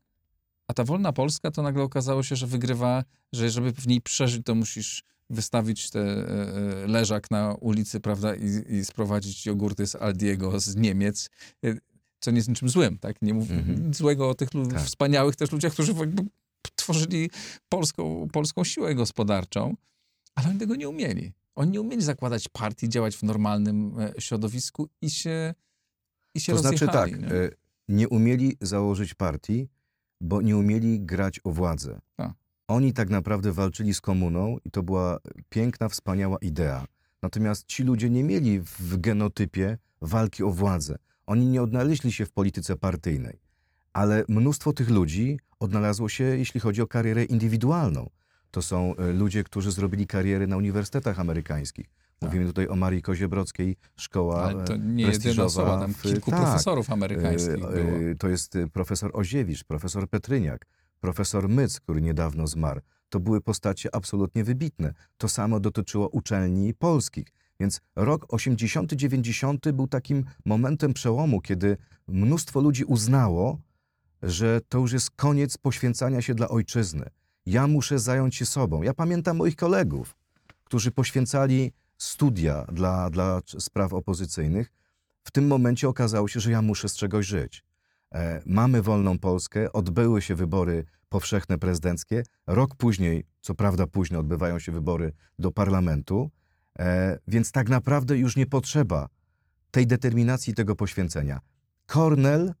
a ta wolna Polska to nagle okazało się, że wygrywa, że żeby w niej przeżyć, to musisz wystawić te e, e, leżak na ulicy, prawda, i, i sprowadzić jogurty z Aldiego z Niemiec, e, co nie jest niczym złym, tak? Nie mów Mhm. nic złego o tych Tak. wspaniałych też ludziach, którzy tworzyli polską, polską siłę gospodarczą, ale oni tego nie umieli. Oni nie umieli zakładać partii, działać w normalnym e, środowisku i się, i się To znaczy tak, nie? e, nie umieli założyć partii, bo nie umieli grać o władzę. Tak. Oni tak naprawdę walczyli z komuną i to była piękna, wspaniała idea. Natomiast ci ludzie nie mieli w genotypie walki o władzę. Oni nie odnaleźli się w polityce partyjnej. Ale mnóstwo tych ludzi odnalazło się, jeśli chodzi o karierę indywidualną. To są e, ludzie, którzy zrobili karierę na uniwersytetach amerykańskich. Mówimy tutaj o Marii Koziebrodzkiej, szkoła Tak. Ale to nie jedyna osoba, tam kilku tak. profesorów amerykańskich E, było. e, To jest profesor Oziewicz, profesor Petryniak, profesor Myc, który niedawno zmarł. To były postacie absolutnie wybitne. To samo dotyczyło uczelni polskich. Więc rok 80-90 był takim momentem przełomu, kiedy mnóstwo ludzi uznało, że to już jest koniec poświęcania się dla ojczyzny. Ja muszę zająć się sobą. Ja pamiętam moich kolegów, którzy poświęcali studia dla, dla spraw opozycyjnych. W tym momencie okazało się, że ja muszę z czegoś żyć. E, mamy wolną Polskę, odbyły się wybory powszechne prezydenckie. Rok później, co prawda późno, odbywają się wybory do parlamentu, e, więc tak naprawdę już nie potrzeba tej determinacji, tego poświęcenia. Kornel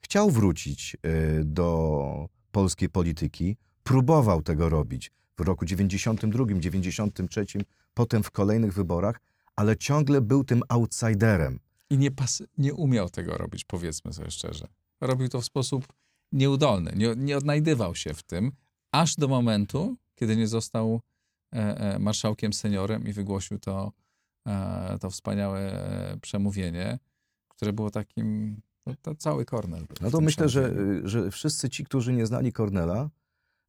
chciał wrócić e, do polskiej polityki, próbował tego robić w roku 92, 93, potem w kolejnych wyborach, ale ciągle był tym outsiderem. I nie, nie umiał tego robić, powiedzmy sobie szczerze. Robił to w sposób nieudolny. Nie, nie odnajdywał się w tym, aż do momentu, kiedy nie został e, e, marszałkiem seniorem i wygłosił to, e, to wspaniałe przemówienie, które było takim, no, to cały Kornel. No to myślę, że, y, że wszyscy ci, którzy nie znali Kornela,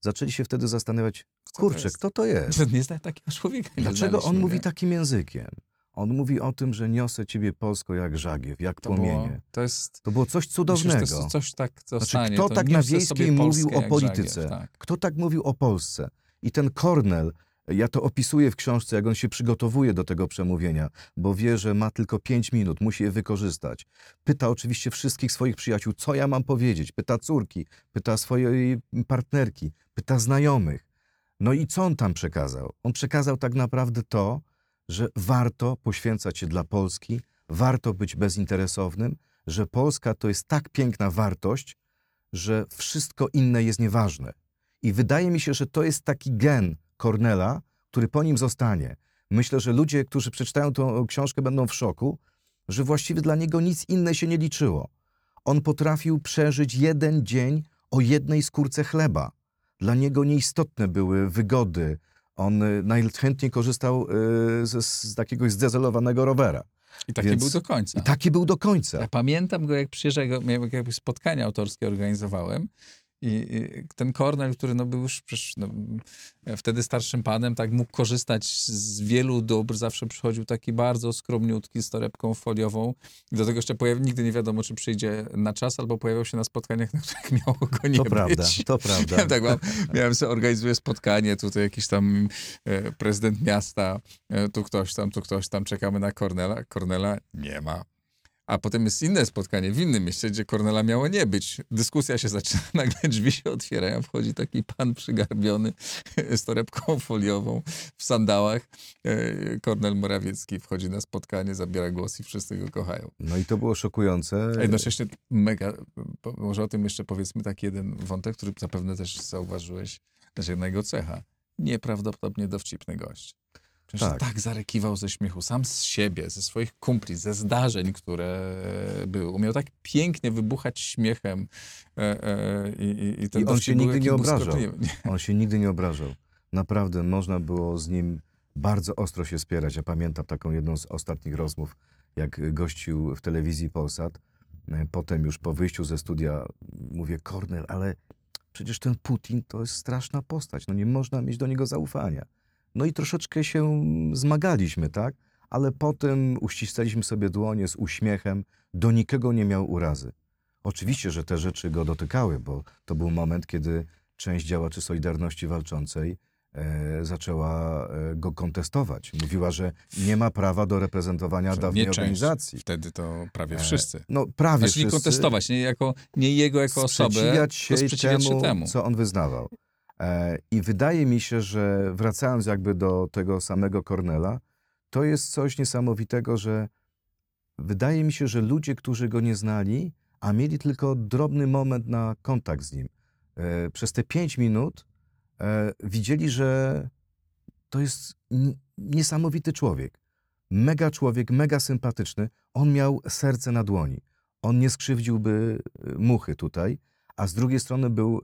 zaczęli się wtedy zastanawiać, Kto to kurczę, jest? kto to jest? Nie zna takiego człowieka. nie Dlaczego on znaliśmy, mówi nie? takim językiem? On mówi o tym, że niosę ciebie Polsko jak żagiew, jak To było, płomienie. to jest To było coś Myślę, cudownego. to jest coś tak zostanie. kto to tak na wiejskiej mówił o polityce? żagiew, tak. Kto tak mówił o Polsce? I ten Kornel, ja to opisuję w książce, jak on się przygotowuje do tego przemówienia, bo wie, że ma tylko pięć minut, musi je wykorzystać. Pyta oczywiście wszystkich swoich przyjaciół, co ja mam powiedzieć. Pyta córki, pyta swojej partnerki, pyta znajomych. No i co on tam przekazał? On przekazał tak naprawdę to, że warto poświęcać się dla Polski, warto być bezinteresownym, że Polska to jest tak piękna wartość, że wszystko inne jest nieważne. I wydaje mi się, że to jest taki gen Kornela, który po nim zostanie. Myślę, że ludzie, którzy przeczytają tę książkę, będą w szoku, że właściwie dla niego nic inne się nie liczyło. On potrafił przeżyć jeden dzień o jednej skórce chleba. Dla niego nieistotne były wygody. On y, najchętniej korzystał y, z, z takiego zdezelowanego rowera. I taki Więc- był do końca. I taki był do końca. Ja pamiętam go, jak przyjeżdżał, jak spotkania autorskie organizowałem i, ten Kornel, który no, był już przecież, no, wtedy starszym panem, tak mógł korzystać z wielu dóbr, zawsze przychodził taki bardzo skromniutki, z torebką foliową i do tego jeszcze pojawi, nigdy nie wiadomo, czy przyjdzie na czas, albo pojawiał się na spotkaniach, na których miało go nie To być. prawda, to prawda. Miałem, tak, mam, miałem sobie, organizuję spotkanie, tutaj jakiś tam e, prezydent miasta, e, tu ktoś tam, tu ktoś tam, czekamy na Kornela. Kornela nie ma. A potem jest inne spotkanie w innym mieście, gdzie Kornela miało nie być. Dyskusja się zaczyna, nagle drzwi się otwierają, wchodzi taki pan przygarbiony z torebką foliową w sandałach. E, Kornel Morawiecki wchodzi na spotkanie, zabiera głos i wszyscy go kochają. No i to było szokujące. A jednocześnie mega, może o tym jeszcze powiedzmy taki jeden wątek, który zapewne też zauważyłeś, znaczy jedna jego cecha. Nieprawdopodobnie dowcipny gość. Przecież Tak. tak. zarykiwał ze śmiechu, sam z siebie, ze swoich kumpli, ze zdarzeń, które były. Umiał tak pięknie wybuchać śmiechem e, e, i, i, ten I on się nigdy nie obrażał. Nie. On się nigdy nie obrażał. Naprawdę można było z nim bardzo ostro się spierać. Ja pamiętam taką jedną z ostatnich rozmów, jak gościł w telewizji Polsat. E, Potem już po wyjściu ze studia mówię, Kornel, ale przecież ten Putin to jest straszna postać. No nie można mieć do niego zaufania. No i troszeczkę się zmagaliśmy, tak? Ale potem uścisnęliśmy sobie dłonie z uśmiechem. Do nikogo nie miał urazy. Oczywiście, że te rzeczy go dotykały, bo to był moment, kiedy część działaczy Solidarności Walczącej e, zaczęła e, go kontestować. Mówiła, że nie ma prawa do reprezentowania Że dawnej nie część. organizacji. Wtedy to prawie E, wszyscy. No prawie Znaczy nie wszyscy kontestować, nie, jako, nie jego jako osobę, sprzeciwiać się, sprzeciwiać temu, się temu. co on wyznawał. E, I wydaje mi się, że wracając jakby do tego samego Cornela, to jest coś niesamowitego, że wydaje mi się, że ludzie, którzy go nie znali, a mieli tylko drobny moment na kontakt z nim, e, przez te pięć minut e, widzieli, że to jest niesamowity człowiek. Mega człowiek, mega sympatyczny. On miał serce na dłoni. On nie skrzywdziłby muchy tutaj, a z drugiej strony był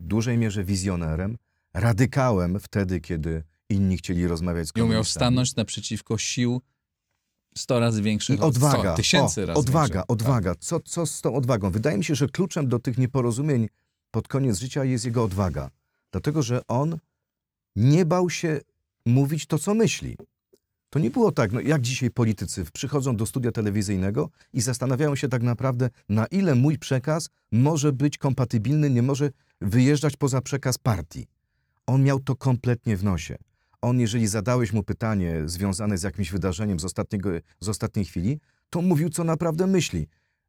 w dużej mierze wizjonerem, radykałem wtedy, kiedy inni chcieli rozmawiać z Nie umiał stanąć naprzeciwko sił 100 razy większych I od odwaga, 100 tysięcy o, razy odwaga, większych. odwaga. Co, co z tą odwagą? Wydaje mi się, że kluczem do tych nieporozumień pod koniec życia jest jego odwaga. Dlatego, że on nie bał się mówić to, co myśli. To nie było tak, no jak dzisiaj politycy przychodzą do studia telewizyjnego i zastanawiają się tak naprawdę, na ile mój przekaz może być kompatybilny, nie może wyjeżdżać poza przekaz partii. On miał to kompletnie w nosie. On, jeżeli zadałeś mu pytanie związane z jakimś wydarzeniem z, ostatniego, z ostatniej chwili, to mówił, co naprawdę myśli.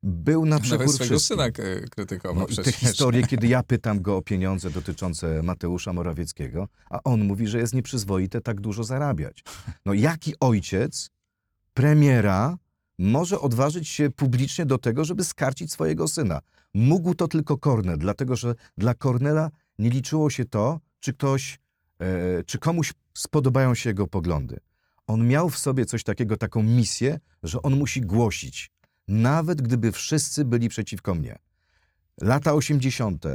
Był na przekór Nawet swojego wszystkim. syna krytykował No, i te przecież. historie, kiedy ja pytam go o pieniądze dotyczące Mateusza Morawieckiego, a on mówi, że jest nieprzyzwoite tak dużo zarabiać. No jaki ojciec premiera może odważyć się publicznie do tego, żeby skarcić swojego syna? Mógł to tylko Kornel, dlatego że dla Kornela nie liczyło się to, czy ktoś, e, czy komuś spodobają się jego poglądy. On miał w sobie coś takiego, taką misję, że on musi głosić, nawet gdyby wszyscy byli przeciwko mnie. Lata 80.,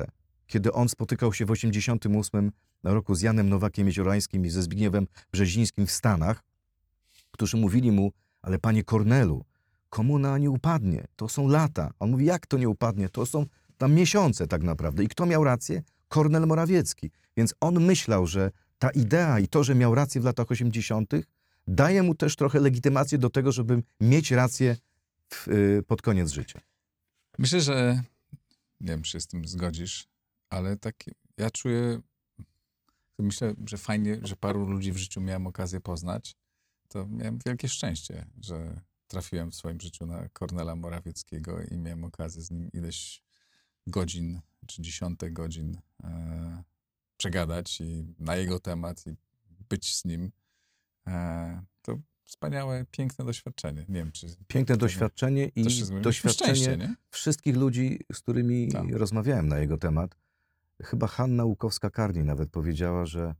kiedy on spotykał się w 88 roku z Janem Nowakiem Jeziorańskim i ze Zbigniewem Brzezińskim w Stanach, którzy mówili mu, ale panie Kornelu, komuna nie upadnie, to są lata. On mówi, jak to nie upadnie? To są tam miesiące tak naprawdę. I kto miał rację? Kornel Morawiecki. Więc on myślał, że ta idea i to, że miał rację w latach 80., daje mu też trochę legitymację do tego, żeby mieć rację y, pod koniec życia. Myślę, że nie wiem, czy się z tym zgodzisz, ale tak ja czuję, myślę, że fajnie, że paru ludzi w życiu miałem okazję poznać. To miałem wielkie szczęście, że trafiłem w swoim życiu na Kornela Morawieckiego i miałem okazję z nim ileś godzin, czy dziesiątek godzin e, przegadać i na jego temat i być z nim. E, to wspaniałe, piękne doświadczenie. Nie wiem, czy Piękne doświadczenie i doświadczenie wszystkich ludzi, z którymi Tak. rozmawiałem na jego temat. Chyba Hanna Łukowska-Karni nawet powiedziała, że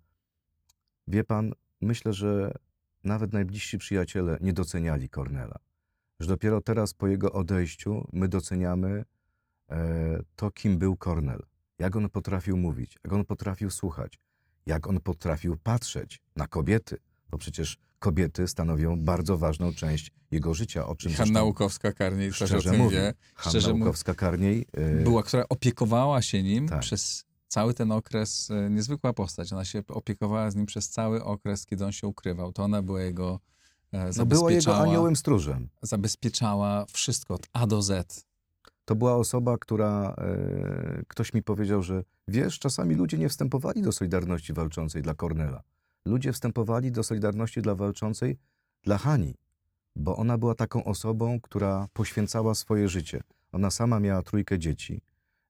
wie pan, myślę, że nawet najbliżsi przyjaciele nie doceniali Kornela. Że dopiero teraz po jego odejściu my doceniamy e, to, kim był Kornel. Jak on potrafił mówić, jak on potrafił słuchać, jak on potrafił patrzeć na kobiety, bo przecież kobiety stanowią bardzo ważną część jego życia, o czym Hanna Łukowska-Karniej szczerze mówi. wie. Hanna Szczerze Łukowska-Karniej e, była, która opiekowała się nim Tak. przez cały ten okres, e, niezwykła postać. Ona się opiekowała z nim przez cały okres, kiedy on się ukrywał. To ona była jego, e, no była jego aniołem stróżem. zabezpieczała wszystko od A do Z. To była osoba, która e, ktoś mi powiedział, że wiesz, czasami ludzie nie wstępowali do Solidarności Walczącej dla Kornela. Ludzie wstępowali do Solidarności dla Walczącej dla Hani, bo ona była taką osobą, która poświęcała swoje życie. Ona sama miała trójkę dzieci,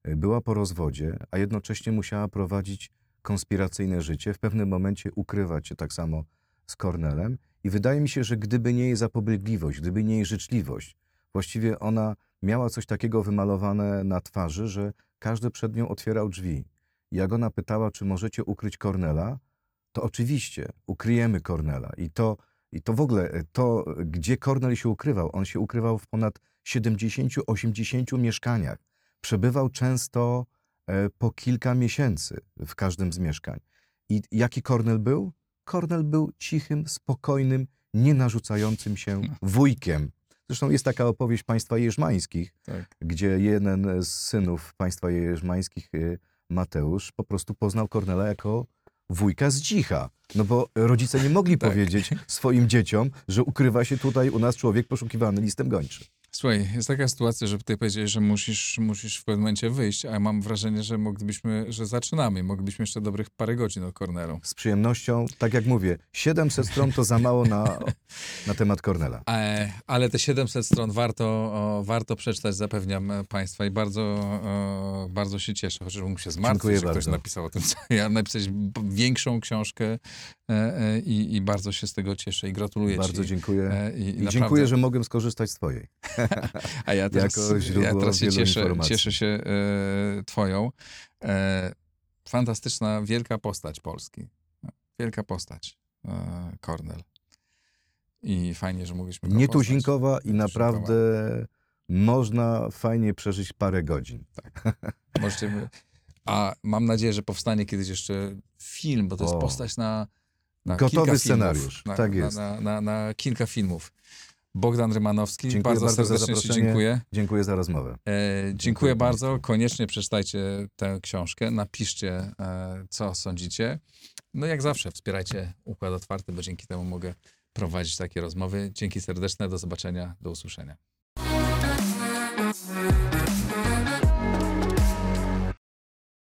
e, była po rozwodzie, a jednocześnie musiała prowadzić konspiracyjne życie, w pewnym momencie ukrywać się tak samo z Kornelem. I wydaje mi się, że gdyby nie jej zapobiegliwość, gdyby nie jej życzliwość, właściwie ona miała coś takiego wymalowane na twarzy, że każdy przed nią otwierał drzwi. Jak ona pytała, czy możecie ukryć Kornela, to oczywiście ukryjemy Kornela. I to, I to w ogóle, e, to gdzie Kornel się ukrywał, on się ukrywał w ponad 70-80 mieszkaniach. Przebywał często e, po kilka miesięcy w każdym z mieszkań. I jaki Kornel był? Kornel był cichym, spokojnym, nienarzucającym się wujkiem. Zresztą jest taka opowieść państwa jeżmańskich, Tak. gdzie jeden z synów państwa jeżmańskich, y, Mateusz, po prostu poznał Kornela jako wujka z dzicha. No bo rodzice nie mogli Tak. powiedzieć swoim dzieciom, że ukrywa się tutaj u nas człowiek poszukiwany listem gończym. Słuchaj, jest taka sytuacja, że ty powiedziałeś, że musisz, musisz w pewnym momencie wyjść, a ja mam wrażenie, że moglibyśmy, że zaczynamy. Moglibyśmy jeszcze dobrych parę godzin o Cornelu. Z przyjemnością, tak jak mówię, 700 stron to za mało na, na temat Cornela. E, ale te 700 stron warto, o, warto przeczytać, zapewniam e, Państwa i bardzo, o, bardzo się cieszę, chociaż mógł się zmartwić, Dziękuję że ktoś bardzo. napisał o tym, co ja napisać większą książkę i, i bardzo się z tego cieszę i gratuluję Bardzo Ci. dziękuję. E, i, i I naprawdę- dziękuję, że mogłem skorzystać z twojej. A ja teraz, ja teraz się cieszę, cieszę się e, twoją. E, fantastyczna, wielka postać Polski. Wielka postać. E, Kornel. I fajnie, że mogliśmy go Nietuzinkowa i Nietuzinkowa. naprawdę można fajnie przeżyć parę godzin. poznać. Możecie, a mam nadzieję, że powstanie kiedyś jeszcze film, bo to jest O. postać na, na Gotowy scenariusz, na, tak jest. Na, na, na kilka filmów. Bogdan Rymanowski, Dziękuję bardzo, bardzo za serdecznie zaproszenie. dziękuję. Dziękuję za rozmowę. E, dziękuję Dziękuję bardzo. Koniecznie przeczytajcie tę książkę. Napiszcie, e, co sądzicie. No jak zawsze, wspierajcie Układ Otwarty, bo dzięki temu mogę prowadzić takie rozmowy. Dzięki serdeczne. Do zobaczenia. Do usłyszenia.